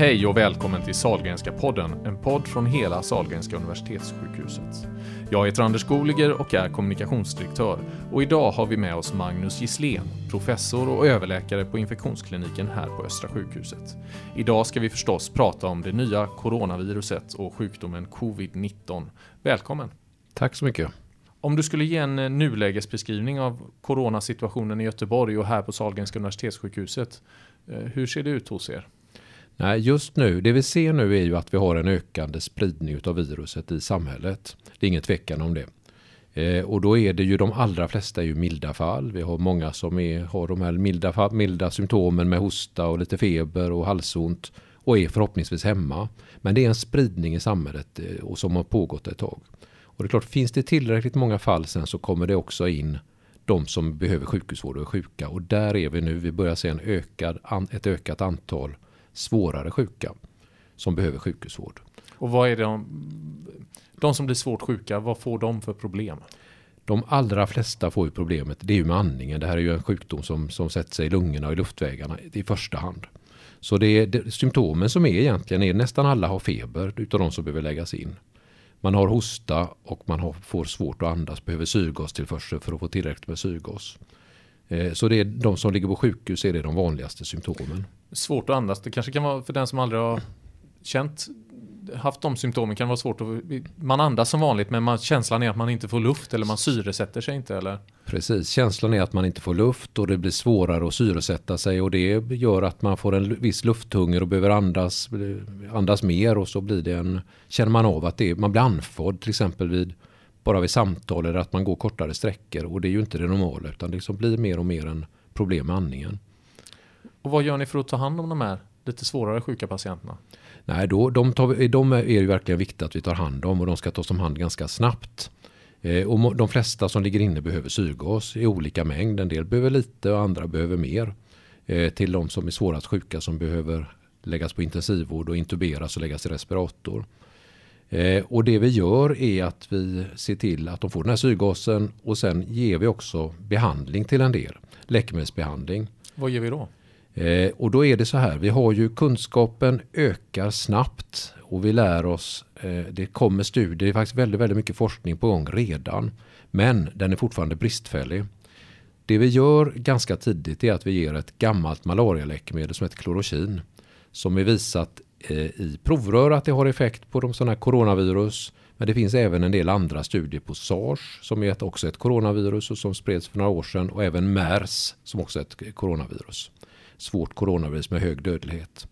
Hej och välkommen till Salgrenska podden, en podd från hela Salgrenska Universitetssjukhuset. Jag heter Anders Goliger och är kommunikationsdirektör och idag har vi med oss Magnus Gisslén, professor och överläkare på infektionskliniken här på Östra sjukhuset. Idag ska vi förstås prata om det nya coronaviruset och sjukdomen covid-19. Välkommen! Tack så mycket! Om du skulle ge en eh, nulägesbeskrivning av coronasituationen i Göteborg och här på Sahlgrenska universitetssjukhuset, eh, hur ser det ut hos er? Nej, just nu, det vi ser nu är ju att vi har en ökande spridning av viruset i samhället. Det är ingen tvekan om det. Eh, och då är det ju de allra flesta är ju milda fall. Vi har många som är, har de här milda, milda symptomen med hosta och lite feber och halsont och är förhoppningsvis hemma. Men det är en spridning i samhället eh, och som har pågått ett tag. Och det är klart, finns det tillräckligt många fall sen så kommer det också in de som behöver sjukhusvård och är sjuka. Och där är vi nu. Vi börjar se en ökad, ett ökat antal svårare sjuka som behöver sjukhusvård. Och vad är det de, de som blir svårt sjuka, vad får de för problem? De allra flesta får ju problemet, det är ju med andningen. Det här är ju en sjukdom som, som sätter sig i lungorna och i luftvägarna i första hand. Så det är det, symptomen som är egentligen är nästan alla har feber utav de som behöver läggas in. Man har hosta och man har, får svårt att andas, behöver syrgastillförsel för att få tillräckligt med syrgas. Eh, så det är de som ligger på sjukhus är det de vanligaste symptomen. Svårt att andas, det kanske kan vara för den som aldrig har känt haft de symptomen kan vara svårt att... Man andas som vanligt men man, känslan är att man inte får luft eller man syresätter sig inte eller? Precis, känslan är att man inte får luft och det blir svårare att syresätta sig och det gör att man får en viss lufthunger och behöver andas, andas mer och så blir det en... Känner man av att det, man blir andfådd till exempel vid bara vid samtal eller att man går kortare sträckor och det är ju inte det normala utan det liksom blir mer och mer en problem med andningen. Och vad gör ni för att ta hand om de här lite svårare sjuka patienterna? Nej, då, de, tar, de är ju verkligen viktigt att vi tar hand om och de ska tas om hand ganska snabbt. Eh, och de flesta som ligger inne behöver syrgas i olika mängd. En del behöver lite och andra behöver mer. Eh, till de som är svårast sjuka som behöver läggas på intensivvård och intuberas och läggas i respirator. Eh, och det vi gör är att vi ser till att de får den här syrgasen och sen ger vi också behandling till en del. Läkemedelsbehandling. Vad ger vi då? Eh, och då är det så här, vi har ju kunskapen ökar snabbt och vi lär oss, eh, det kommer studier, det är faktiskt väldigt, väldigt mycket forskning på gång redan. Men den är fortfarande bristfällig. Det vi gör ganska tidigt är att vi ger ett gammalt malarialäkemedel som heter klorokin. Som är visat Eh, i provrör att det har effekt på de sådana här coronavirus. Men det finns även en del andra studier på sars som är också ett coronavirus och som spreds för några år sedan och även mers som också är ett coronavirus svårt coronavirus med hög dödlighet.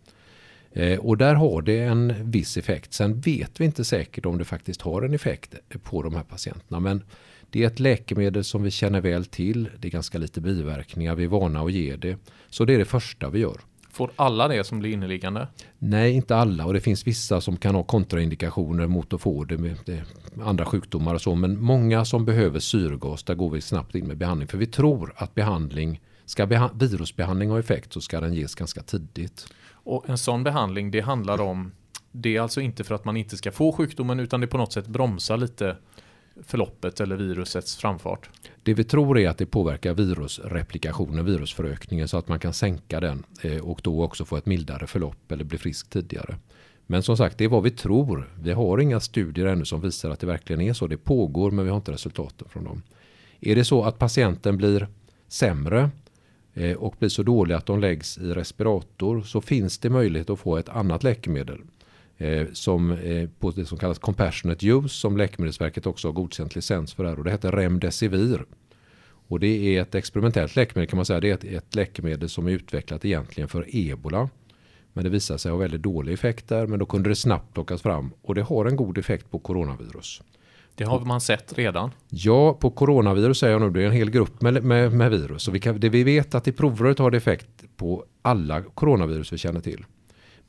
Eh, och där har det en viss effekt. Sen vet vi inte säkert om det faktiskt har en effekt på de här patienterna. Men det är ett läkemedel som vi känner väl till. Det är ganska lite biverkningar. Vi är vana att ge det. Så det är det första vi gör. Får alla det som blir inneliggande? Nej, inte alla. Och det finns vissa som kan ha kontraindikationer mot att få det med andra sjukdomar och så. Men många som behöver syrgas, där går vi snabbt in med behandling. För vi tror att behandling Ska virusbehandling ha effekt så ska den ges ganska tidigt. Och en sån behandling det handlar om, det är alltså inte för att man inte ska få sjukdomen utan det på något sätt bromsar lite förloppet eller virusets framfart? Det vi tror är att det påverkar virusreplikationen, virusförökningen så att man kan sänka den eh, och då också få ett mildare förlopp eller bli frisk tidigare. Men som sagt, det är vad vi tror. Vi har inga studier ännu som visar att det verkligen är så. Det pågår men vi har inte resultaten från dem. Är det så att patienten blir sämre eh, och blir så dålig att de läggs i respirator så finns det möjlighet att få ett annat läkemedel eh, som eh, på det som kallas compassionate use som Läkemedelsverket också har godkänt licens för här och det heter Remdesivir. Och det är ett experimentellt läkemedel kan man säga. Det är ett, ett läkemedel som är utvecklat egentligen för ebola. Men det visar sig ha väldigt dålig effekt där men då kunde det snabbt plockas fram och det har en god effekt på coronavirus. Det har man sett redan. Ja, på coronavirus säger jag nu, det är en hel grupp med, med, med virus. Och vi kan, det vi vet att i provröret har det effekt på alla coronavirus vi känner till.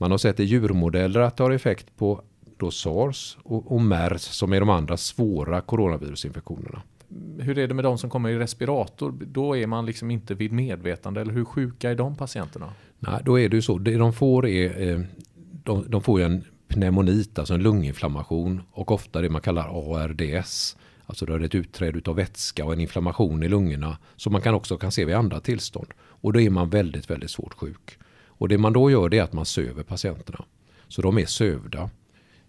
Man har sett i djurmodeller att det har effekt på då sars och, och mers som är de andra svåra coronavirusinfektionerna. Hur är det med de som kommer i respirator? Då är man liksom inte vid medvetande eller hur sjuka är de patienterna? Nej, då är det ju så. Det de får är eh, de, de får ju en pneumonit, alltså en lunginflammation och ofta det man kallar ARDS. Alltså då är det ett utträde av vätska och en inflammation i lungorna som man kan också kan se vid andra tillstånd. Och då är man väldigt, väldigt svårt sjuk. Och det man då gör det är att man söver patienterna. Så de är sövda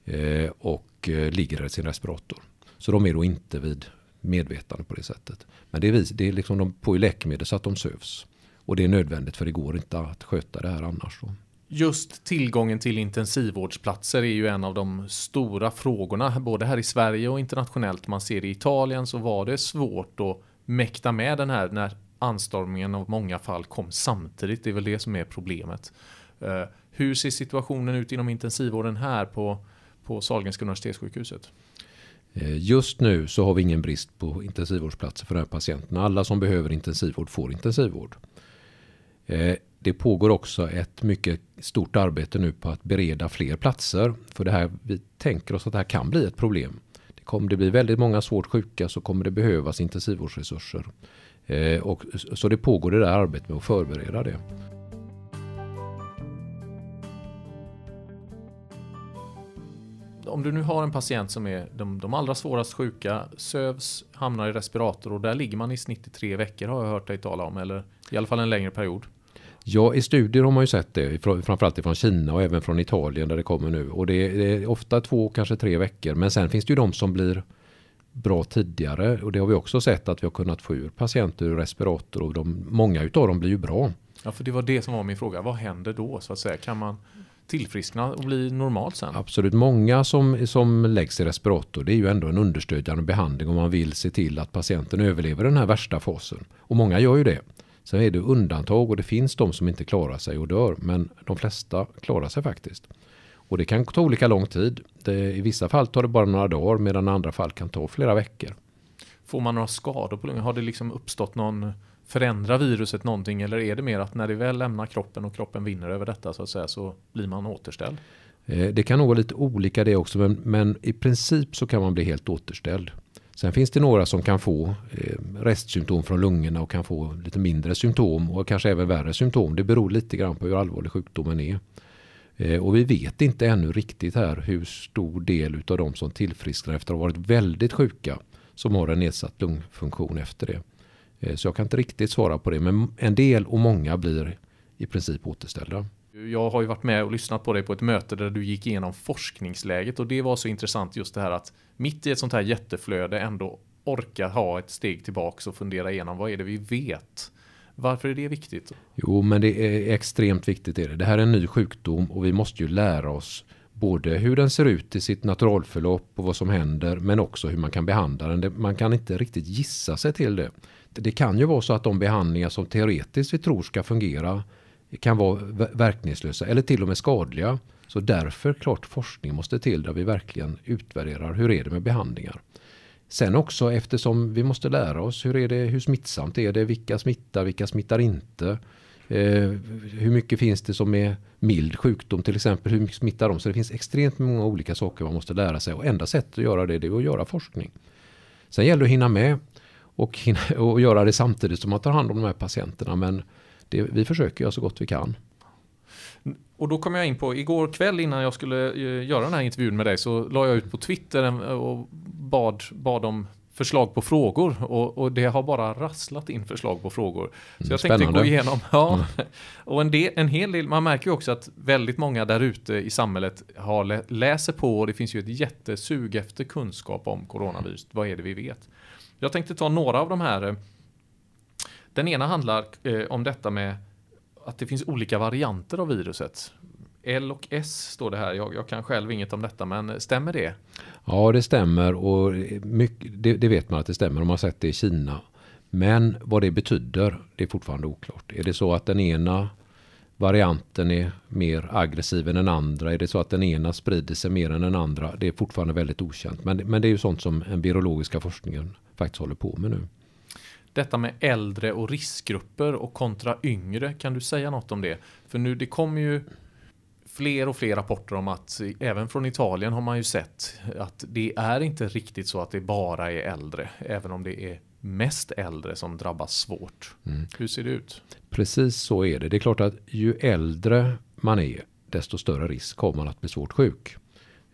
eh, och eh, ligger i sin respirator. Så de är då inte vid medvetande på det sättet. Men det är, det är liksom de får ju läkemedel så att de sövs. Och det är nödvändigt för det går inte att sköta det här annars. Då. Just tillgången till intensivvårdsplatser är ju en av de stora frågorna, både här i Sverige och internationellt. Man ser i Italien så var det svårt att mäkta med den här när anstormningen av många fall kom samtidigt. Det är väl det som är problemet. Uh, hur ser situationen ut inom intensivvården här på, på Sahlgrenska universitetssjukhuset? Eh, just nu så har vi ingen brist på intensivvårdsplatser för de här patienterna. Alla som behöver intensivvård får intensivvård. Eh, det pågår också ett mycket stort arbete nu på att bereda fler platser. För det här, vi tänker oss att det här kan bli ett problem. Det kommer det bli väldigt många svårt sjuka så kommer det behövas intensivvårdsresurser. Eh, och, så det pågår det där arbetet med att förbereda det. om du nu har en patient som är de, de allra svårast sjuka, sövs, hamnar i respirator och där ligger man i snitt i tre veckor har jag hört dig tala om, eller i alla fall en längre period. Ja, i studier har man ju sett det, framförallt från Kina och även från Italien där det kommer nu. Och det är, ofta två, kanske tre veckor. Men sen finns det ju de som blir bra tidigare. Och det har vi också sett att vi har kunnat få ur patienter ur respirator och de, många utav dem blir ju bra. Ja, för det var det som var min fråga. Vad händer då så att säga? Kan man tillfriskna och bli normalt sen? Absolut. Många som, som läggs i respirator det är ju ändå en understödjande behandling om man vill se till att patienten överlever den här värsta fasen. Och många gör ju det. Sen är det undantag och det finns de som inte klarar sig och dör. Men de flesta klarar sig faktiskt. Och det kan ta olika lång tid. Det, I vissa fall tar det bara några dagar medan andra fall kan ta flera veckor. Får man några skador på lungen? Har det liksom uppstått någon förändra viruset någonting eller är det mer att när det väl lämnar kroppen och kroppen vinner över detta så att säga så blir man återställd? Eh, det kan nog vara lite olika det också men, men i princip så kan man bli helt återställd. Sen finns det några som kan få eh, restsymptom från lungorna och kan få lite mindre symptom och kanske även värre symptom. Det beror lite grann på hur allvarlig sjukdomen är. Eh, och vi vet inte ännu riktigt här hur stor del av de som tillfrisknar efter att ha varit väldigt sjuka som har en nedsatt lungfunktion efter det. Eh, så jag kan inte riktigt svara på det. Men en del och många blir i princip återställda. Jag har ju varit med och lyssnat på dig på ett möte där du gick igenom forskningsläget och det var så intressant just det här att mitt i ett sånt här jätteflöde ändå orka ha ett steg tillbaks och fundera igenom vad är det vi vet? Varför är det viktigt? Jo, men det är extremt viktigt. Är det. det här är en ny sjukdom och vi måste ju lära oss både hur den ser ut i sitt naturalförlopp och vad som händer men också hur man kan behandla den. Man kan inte riktigt gissa sig till det. Det kan ju vara så att de behandlingar som teoretiskt vi tror ska fungera kan vara verkningslösa eller till och med skadliga. Så därför klart forskning måste till där vi verkligen utvärderar hur är det med behandlingar. Sen också eftersom vi måste lära oss hur, är det, hur smittsamt är det, vilka smittar, vilka smittar inte. Eh, hur mycket finns det som är mild sjukdom till exempel, hur mycket smittar de? Så det finns extremt många olika saker man måste lära sig och enda sättet att göra det, det är att göra forskning. Sen gäller det att hinna med och, hinna, och göra det samtidigt som man tar hand om de här patienterna. Men det, vi försöker göra så gott vi kan. Och då kom jag in på, igår kväll innan jag skulle eh, göra den här intervjun med dig så la jag ut på Twitter och bad, bad om förslag på frågor och, och, det har bara rasslat in förslag på frågor. Så mm, jag tänkte gå igenom. Ja. Mm. Och en, del, en hel del, man märker ju också att väldigt många där ute i samhället har, läser på och det finns ju ett jättesug efter kunskap om coronavirus. Vad är det vi vet? Jag tänkte ta några av de här. Den ena handlar eh, om detta med att det finns olika varianter av viruset. L och S står det här. Jag, jag, kan själv inget om detta, men stämmer det? Ja, det stämmer och mycket, det, det, vet man att det stämmer. De har sett det i Kina. Men vad det betyder, det är fortfarande oklart. Är det så att den ena varianten är mer aggressiv än den andra? Är det så att den ena sprider sig mer än den andra? Det är fortfarande väldigt okänt. Men, men det är ju sånt som den virologiska forskningen faktiskt håller på med nu. Detta med äldre och riskgrupper och kontra yngre, kan du säga något om det? För nu det kommer ju fler och fler rapporter om att även från Italien har man ju sett att det är inte riktigt så att det bara är äldre, även om det är mest äldre som drabbas svårt. Mm. Hur ser det ut? Precis så är det. Det är klart att ju äldre man är, desto större risk har man att bli svårt sjuk.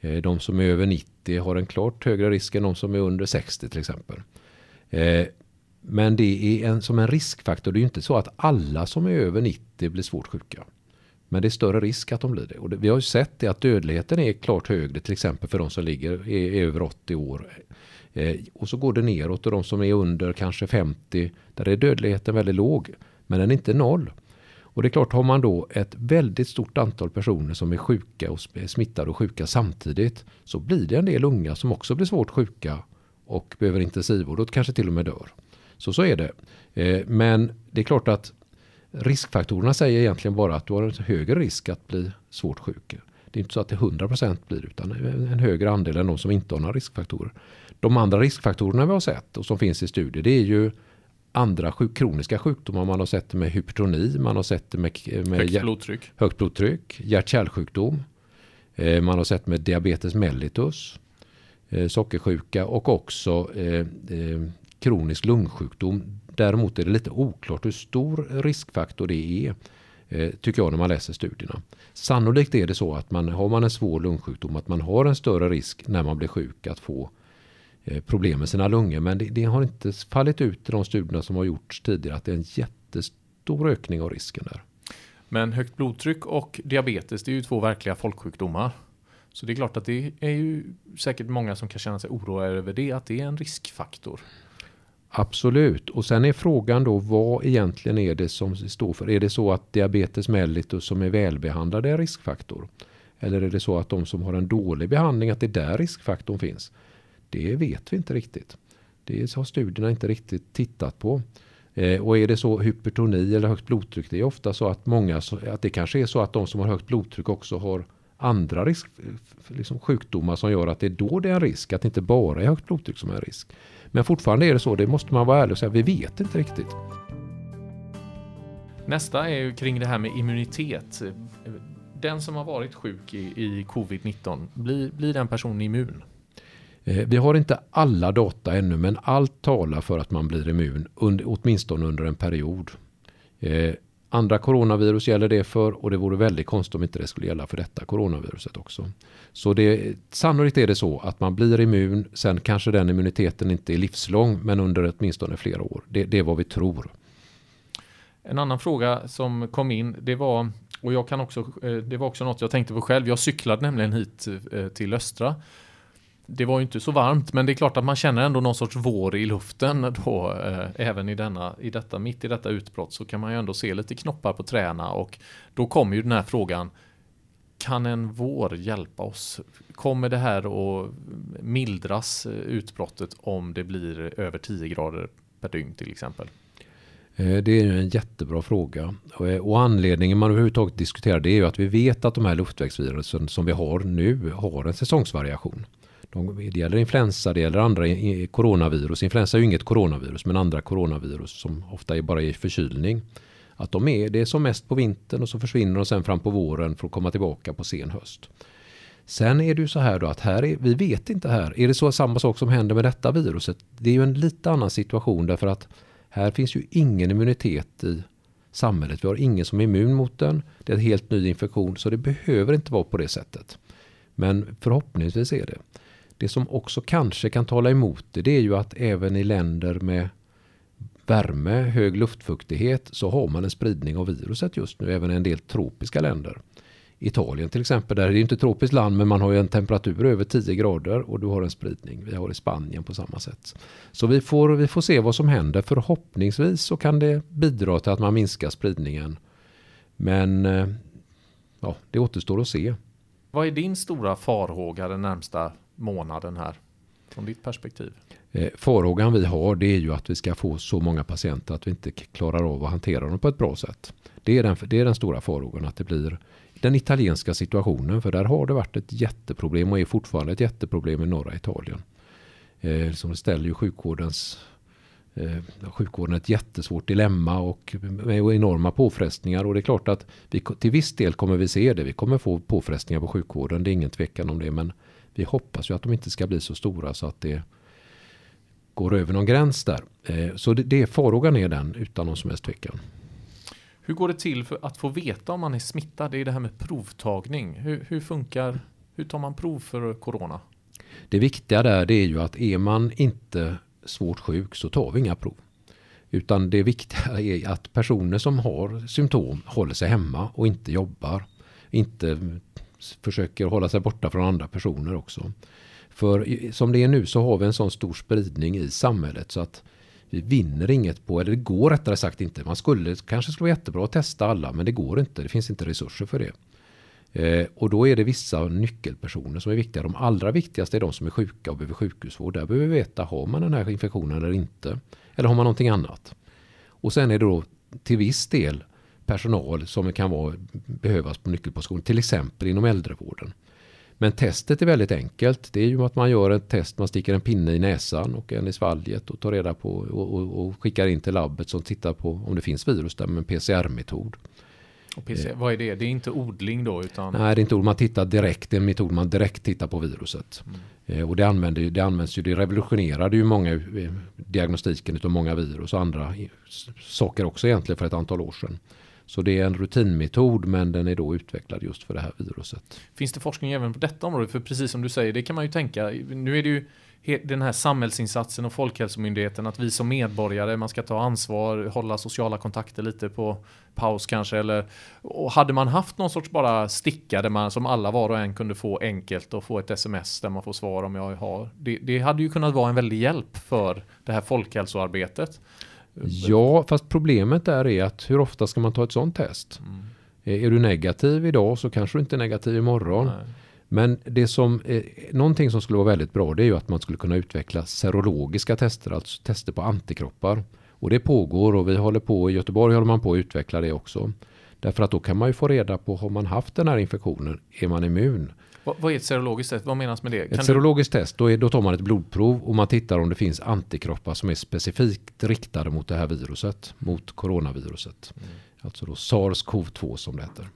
Eh, de som är över 90 har en klart högre risk än de som är under 60 till exempel. Men det är en, som en riskfaktor. Det är ju inte så att alla som är över 90 blir svårt sjuka. Men det är större risk att de blir det. Och vi har ju sett det att dödligheten är klart högre till exempel för de som ligger är, är över 80 år. Eh, och så går det neråt och de som är under kanske 50 där är dödligheten väldigt låg. Men den är inte noll. Och det är klart, har man då ett väldigt stort antal personer som är sjuka och smittade och sjuka samtidigt så blir det en del unga som också blir svårt sjuka och behöver intensivvård och kanske till och med dör. Så så är det. Eh, men det är klart att riskfaktorerna säger egentligen bara att du har en högre risk att bli svårt sjuk. Det är inte så att det 100% blir utan en högre andel än de som inte har några riskfaktorer. De andra riskfaktorerna vi har sett och som finns i studier det är ju andra sjuk, kroniska sjukdomar. Man har sett det med hypertoni, man har sett det med, med högt blodtryck, högt blodtryck hjärt-kärlsjukdom. Eh, man har sett med diabetes mellitus, eh, sockersjuka och också eh, kronisk lungsjukdom. Däremot är det lite oklart hur stor riskfaktor det är. Eh, tycker jag när man läser studierna. Sannolikt är det så att man har man en svår lungsjukdom att man har en större risk när man blir sjuk att få eh, problem med sina lungor. Men det, det, har inte fallit ut i de studierna som har gjorts tidigare att det är en jättestor ökning av risken där. Men högt blodtryck och diabetes det är ju två verkliga folksjukdomar. Så det är klart att det är ju säkert många som kan känna sig oroade över det, att det är en riskfaktor. Absolut, och sen är frågan då vad egentligen är det som står för? Är det så att diabetes mellitus som är välbehandlade är riskfaktor? Eller är det så att de som har en dålig behandling, att det är där riskfaktorn finns? Det vet vi inte riktigt. Det har studierna inte riktigt tittat på. Eh, och är det så hypertoni eller högt blodtryck, det är ofta så att många, att det kanske är så att de som har högt blodtryck också har andra risk, liksom sjukdomar som gör att det är då det är en risk, att det inte bara är högt blodtryck som är en risk. Men fortfarande är det så, det måste man vara ärlig och säga, vi vet inte riktigt. Nästa är ju kring det här med immunitet. Den som har varit sjuk i, i covid-19, blir, blir den personen immun? Eh, vi har inte alla data ännu men allt talar för att man blir immun under, åtminstone under en period. Andra coronavirus gäller det för och det vore väldigt konstigt om inte det skulle gälla för detta coronaviruset också. Så det, sannolikt är det så att man blir immun, sen kanske den immuniteten inte är livslång men under åtminstone flera år. Det, det är vad vi tror. En annan fråga som kom in, det var, och jag kan också, eh, det var också något jag tänkte på själv. Jag cyklade nämligen hit eh, till Östra det var ju inte så varmt, men det är klart att man känner ändå någon sorts vår i luften då, eh, även i, denna, i detta, mitt i detta utbrott så kan man ju ändå se lite knoppar på träna och då kommer ju den här frågan, kan en vår hjälpa oss? Kommer det här att mildras, eh, utbrottet, om det blir över 10 grader per dygn till exempel? Eh, det är en jättebra fråga. Eh, och anledningen man överhuvudtaget diskuterar det är ju att vi vet att de här luftvägsvirusen som vi har nu har en säsongsvariation. Det gäller influensa, det gäller andra coronavirus. Influensa är ju inget coronavirus, men andra coronavirus som ofta är bara i förkylning. Att de är, det är som mest på vintern och så försvinner de sen fram på våren för att komma tillbaka på sen höst. Sen är det ju så här då att här är, vi vet inte här. Är det så samma sak som händer med detta viruset? Det är ju en lite annan situation därför att här finns ju ingen immunitet i samhället. Vi har ingen som är immun mot den. Det är en helt ny infektion så det behöver inte vara på det sättet. Men förhoppningsvis är det. Det som också kanske kan tala emot det, det är ju att även i länder med värme, hög luftfuktighet så har man en spridning av viruset just nu, även i en del tropiska länder. Italien till exempel, där är det inte ett tropiskt land men man har ju en temperatur över 10 grader och du har en spridning. Vi har i Spanien på samma sätt. Så vi får, vi får se vad som händer. Förhoppningsvis så kan det bidra till att man minskar spridningen. Men eh, ja, det återstår att se. Vad är din stora farhåga den närmsta månaden här? Från ditt perspektiv? Eh, farhågan vi har det är ju att vi ska få så många patienter att vi inte klarar av att hantera dem på ett bra sätt. Det är den, det är den stora farhågan att det blir den italienska situationen. För där har det varit ett jätteproblem och är fortfarande ett jätteproblem i norra Italien. Eh, som ställer ju sjukvårdens eh, sjukvården ett jättesvårt dilemma och med enorma påfrestningar. Och det är klart att vi, till viss del kommer vi se det. Vi kommer få påfrestningar på sjukvården. Det är ingen tvekan om det. Men vi hoppas ju att de inte ska bli så stora så att det går över någon gräns där. Eh, så det, det farhågan är den utan någon som helst tvekan. Hur går det till för att få veta om man är smittad? Det är det här med provtagning. Hur, hur funkar, hur tar man prov för corona? Det viktiga där det är ju att är man inte svårt sjuk så tar vi inga prov. Utan det viktiga är att personer som har symptom håller sig hemma och inte jobbar. Inte försöker hålla sig borta från andra personer också. För som det är nu så har vi en sån stor spridning i samhället så att vi vinner inget på, eller det går rättare sagt inte. Man skulle kanske skulle vara jättebra att testa alla men det går inte. Det finns inte resurser för det. Eh, och då är det vissa nyckelpersoner som är viktiga. De allra viktigaste är de som är sjuka och behöver sjukhusvård. Där behöver vi veta, har man den här infektionen eller inte? Eller har man någonting annat? Och sen är det då till viss del personal som kan vara, behövas på nyckelposition, till exempel inom äldrevården. Men testet är väldigt enkelt. Det är ju att man gör ett test, man sticker en pinne i näsan och en i svalget och tar reda på och, och, och skickar in till labbet som tittar på om det finns virus där med en PCR-metod. Och PCR, vad är det? Det är inte odling då? Utan... Nej, det är inte odling. Man tittar direkt. Det är en metod man direkt tittar på viruset. Mm. Eh, och det, använder, det används ju, det revolutionerade ju många eh, diagnostiken av många virus och andra saker också egentligen för ett antal år sedan. Så det är en rutinmetod men den är då utvecklad just för det här viruset. Finns det forskning även på detta område? För precis som du säger, det kan man ju tänka. Nu är det ju den här samhällsinsatsen och Folkhälsomyndigheten att vi som medborgare, man ska ta ansvar, hålla sociala kontakter lite på paus kanske. Eller, och hade man haft någon sorts bara sticka där man som alla var och en kunde få enkelt och få ett sms där man får svar om jag har. Det, det hade ju kunnat vara en väldig hjälp för det här folkhälsoarbetet. Ja, fast problemet där är att hur ofta ska man ta ett sånt test? Mm. Är du negativ idag så kanske du inte är negativ imorgon. Nej. Men det som, eh, någonting som skulle vara väldigt bra det är ju att man skulle kunna utveckla serologiska tester, alltså tester på antikroppar. Och det pågår och vi håller på, i Göteborg håller man på att utveckla det också. Därför att då kan man ju få reda på, har man haft den här infektionen, är man immun? Vad, vad är ett serologiskt test? Vad menas med det? Kan ett serologiskt test, då, är, då tar man ett blodprov och man tittar om det finns antikroppar som är specifikt riktade mot det här viruset, mot coronaviruset. Mm. Alltså då SARS-CoV-2 som det heter.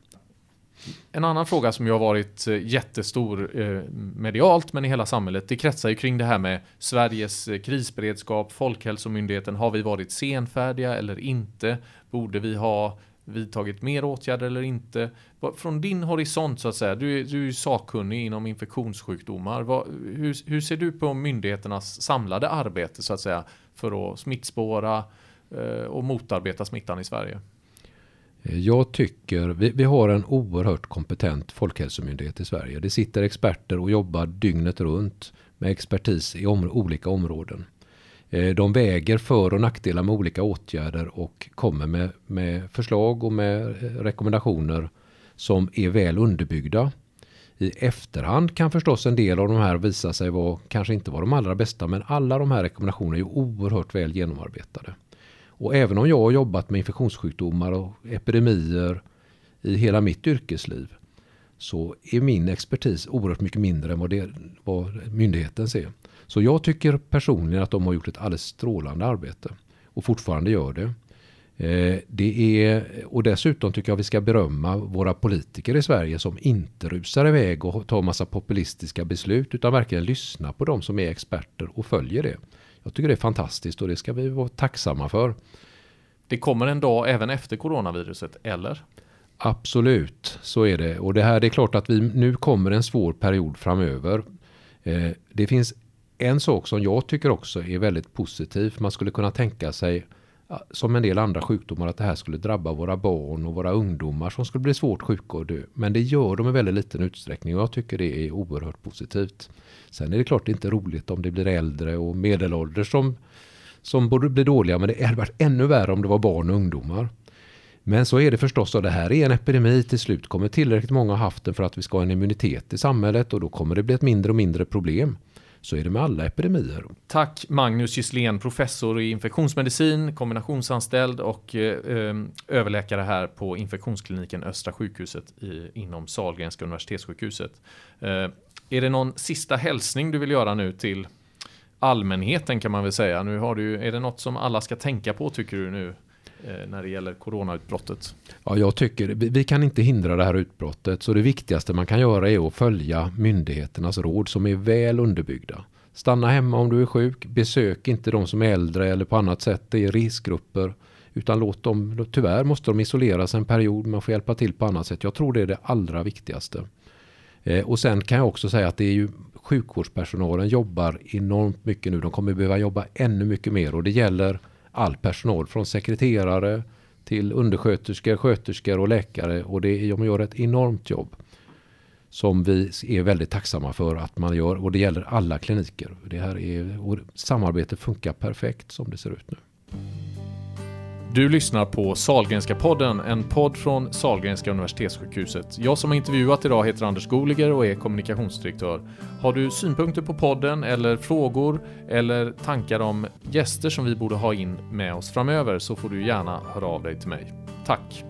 En annan fråga som ju har varit eh, jättestor eh, medialt men i hela samhället det kretsar ju kring det här med Sveriges eh, krisberedskap, Folkhälsomyndigheten. Har vi varit senfärdiga eller inte? Borde vi ha vidtagit mer åtgärder eller inte? Från din horisont så att säga, du är, du är sakkunnig inom infektionssjukdomar. Vad, hur, hur, ser du på myndigheternas samlade arbete så att säga för att smittspåra eh, och motarbeta smittan i Sverige? Jag tycker, vi, vi, har en oerhört kompetent folkhälsomyndighet i Sverige. Det sitter experter och jobbar dygnet runt med expertis i om, olika områden. Eh, de väger för och nackdelar med olika åtgärder och kommer med, med förslag och med eh, rekommendationer som är väl underbyggda. I efterhand kan förstås en del av de här visa sig vara kanske inte var de allra bästa men alla de här rekommendationerna är oerhört väl genomarbetade. Och även om jag har jobbat med infektionssjukdomar och epidemier i hela mitt yrkesliv så är min expertis oerhört mycket mindre än vad, det, vad myndigheten ser. Så jag tycker personligen att de har gjort ett alldeles strålande arbete och fortfarande gör det. Eh, det är, och dessutom tycker jag vi ska berömma våra politiker i Sverige som inte rusar iväg och tar massa populistiska beslut utan verkligen lyssnar på de som är experter och följer det. Jag tycker det är fantastiskt och det ska vi vara tacksamma för. Det kommer en dag även efter coronaviruset, eller? Absolut, så är det. Och det här det är klart att vi nu kommer en svår period framöver. Eh, det finns en sak som jag tycker också är väldigt positiv. Man skulle kunna tänka sig som en del andra sjukdomar att det här skulle drabba våra barn och våra ungdomar som skulle bli svårt sjuka och dö. Men det gör de i väldigt liten utsträckning och jag tycker det är oerhört positivt. Sen är det klart inte roligt om det blir äldre och medelålders som, som borde bli dåliga men det hade varit ännu värre om det var barn och ungdomar. Men så är det förstås och det här är en epidemi. Till slut kommer tillräckligt många haft den för att vi ska ha en immunitet i samhället och då kommer det bli ett mindre och mindre problem. Så är det med alla epidemier. Tack Magnus Gisslén, professor i infektionsmedicin, kombinationsanställd och eh, eh, överläkare här på infektionskliniken Östra sjukhuset i, inom Sahlgrenska universitetssjukhuset. Eh, är det någon sista hälsning du vill göra nu till allmänheten kan man väl säga? Nu har du, är det något som alla ska tänka på tycker du nu Eh, när det gäller coronautbrottet? Ja, jag tycker vi kan inte hindra det här utbrottet så det viktigaste man kan göra är att följa myndigheternas råd som är väl underbyggda. Stanna hemma om du är sjuk, besök inte de som är äldre eller på annat sätt i är riskgrupper utan låt dem, tyvärr måste de isoleras en period, man får hjälpa till på annat sätt. Jag tror det är det allra viktigaste. Eh, och sen kan jag också säga att det är ju sjukvårdspersonalen jobbar enormt mycket nu. De kommer behöva jobba ännu mycket mer och det gäller all personal från sekreterare till undersköterskor, sköterskor och läkare och det, de gör ett enormt jobb som vi är väldigt tacksamma för att man gör och det gäller alla kliniker. Det här är, och samarbetet funkar perfekt som det ser ut nu. Du lyssnar på Salgrenska podden, en podd från Salgrenska Universitetssjukhuset. Jag som har intervjuat idag heter Anders Goliger och är kommunikationsdirektör. Har du synpunkter på podden eller frågor eller tankar om gäster som vi borde ha in med oss framöver så får du gärna höra av dig till mig. Tack!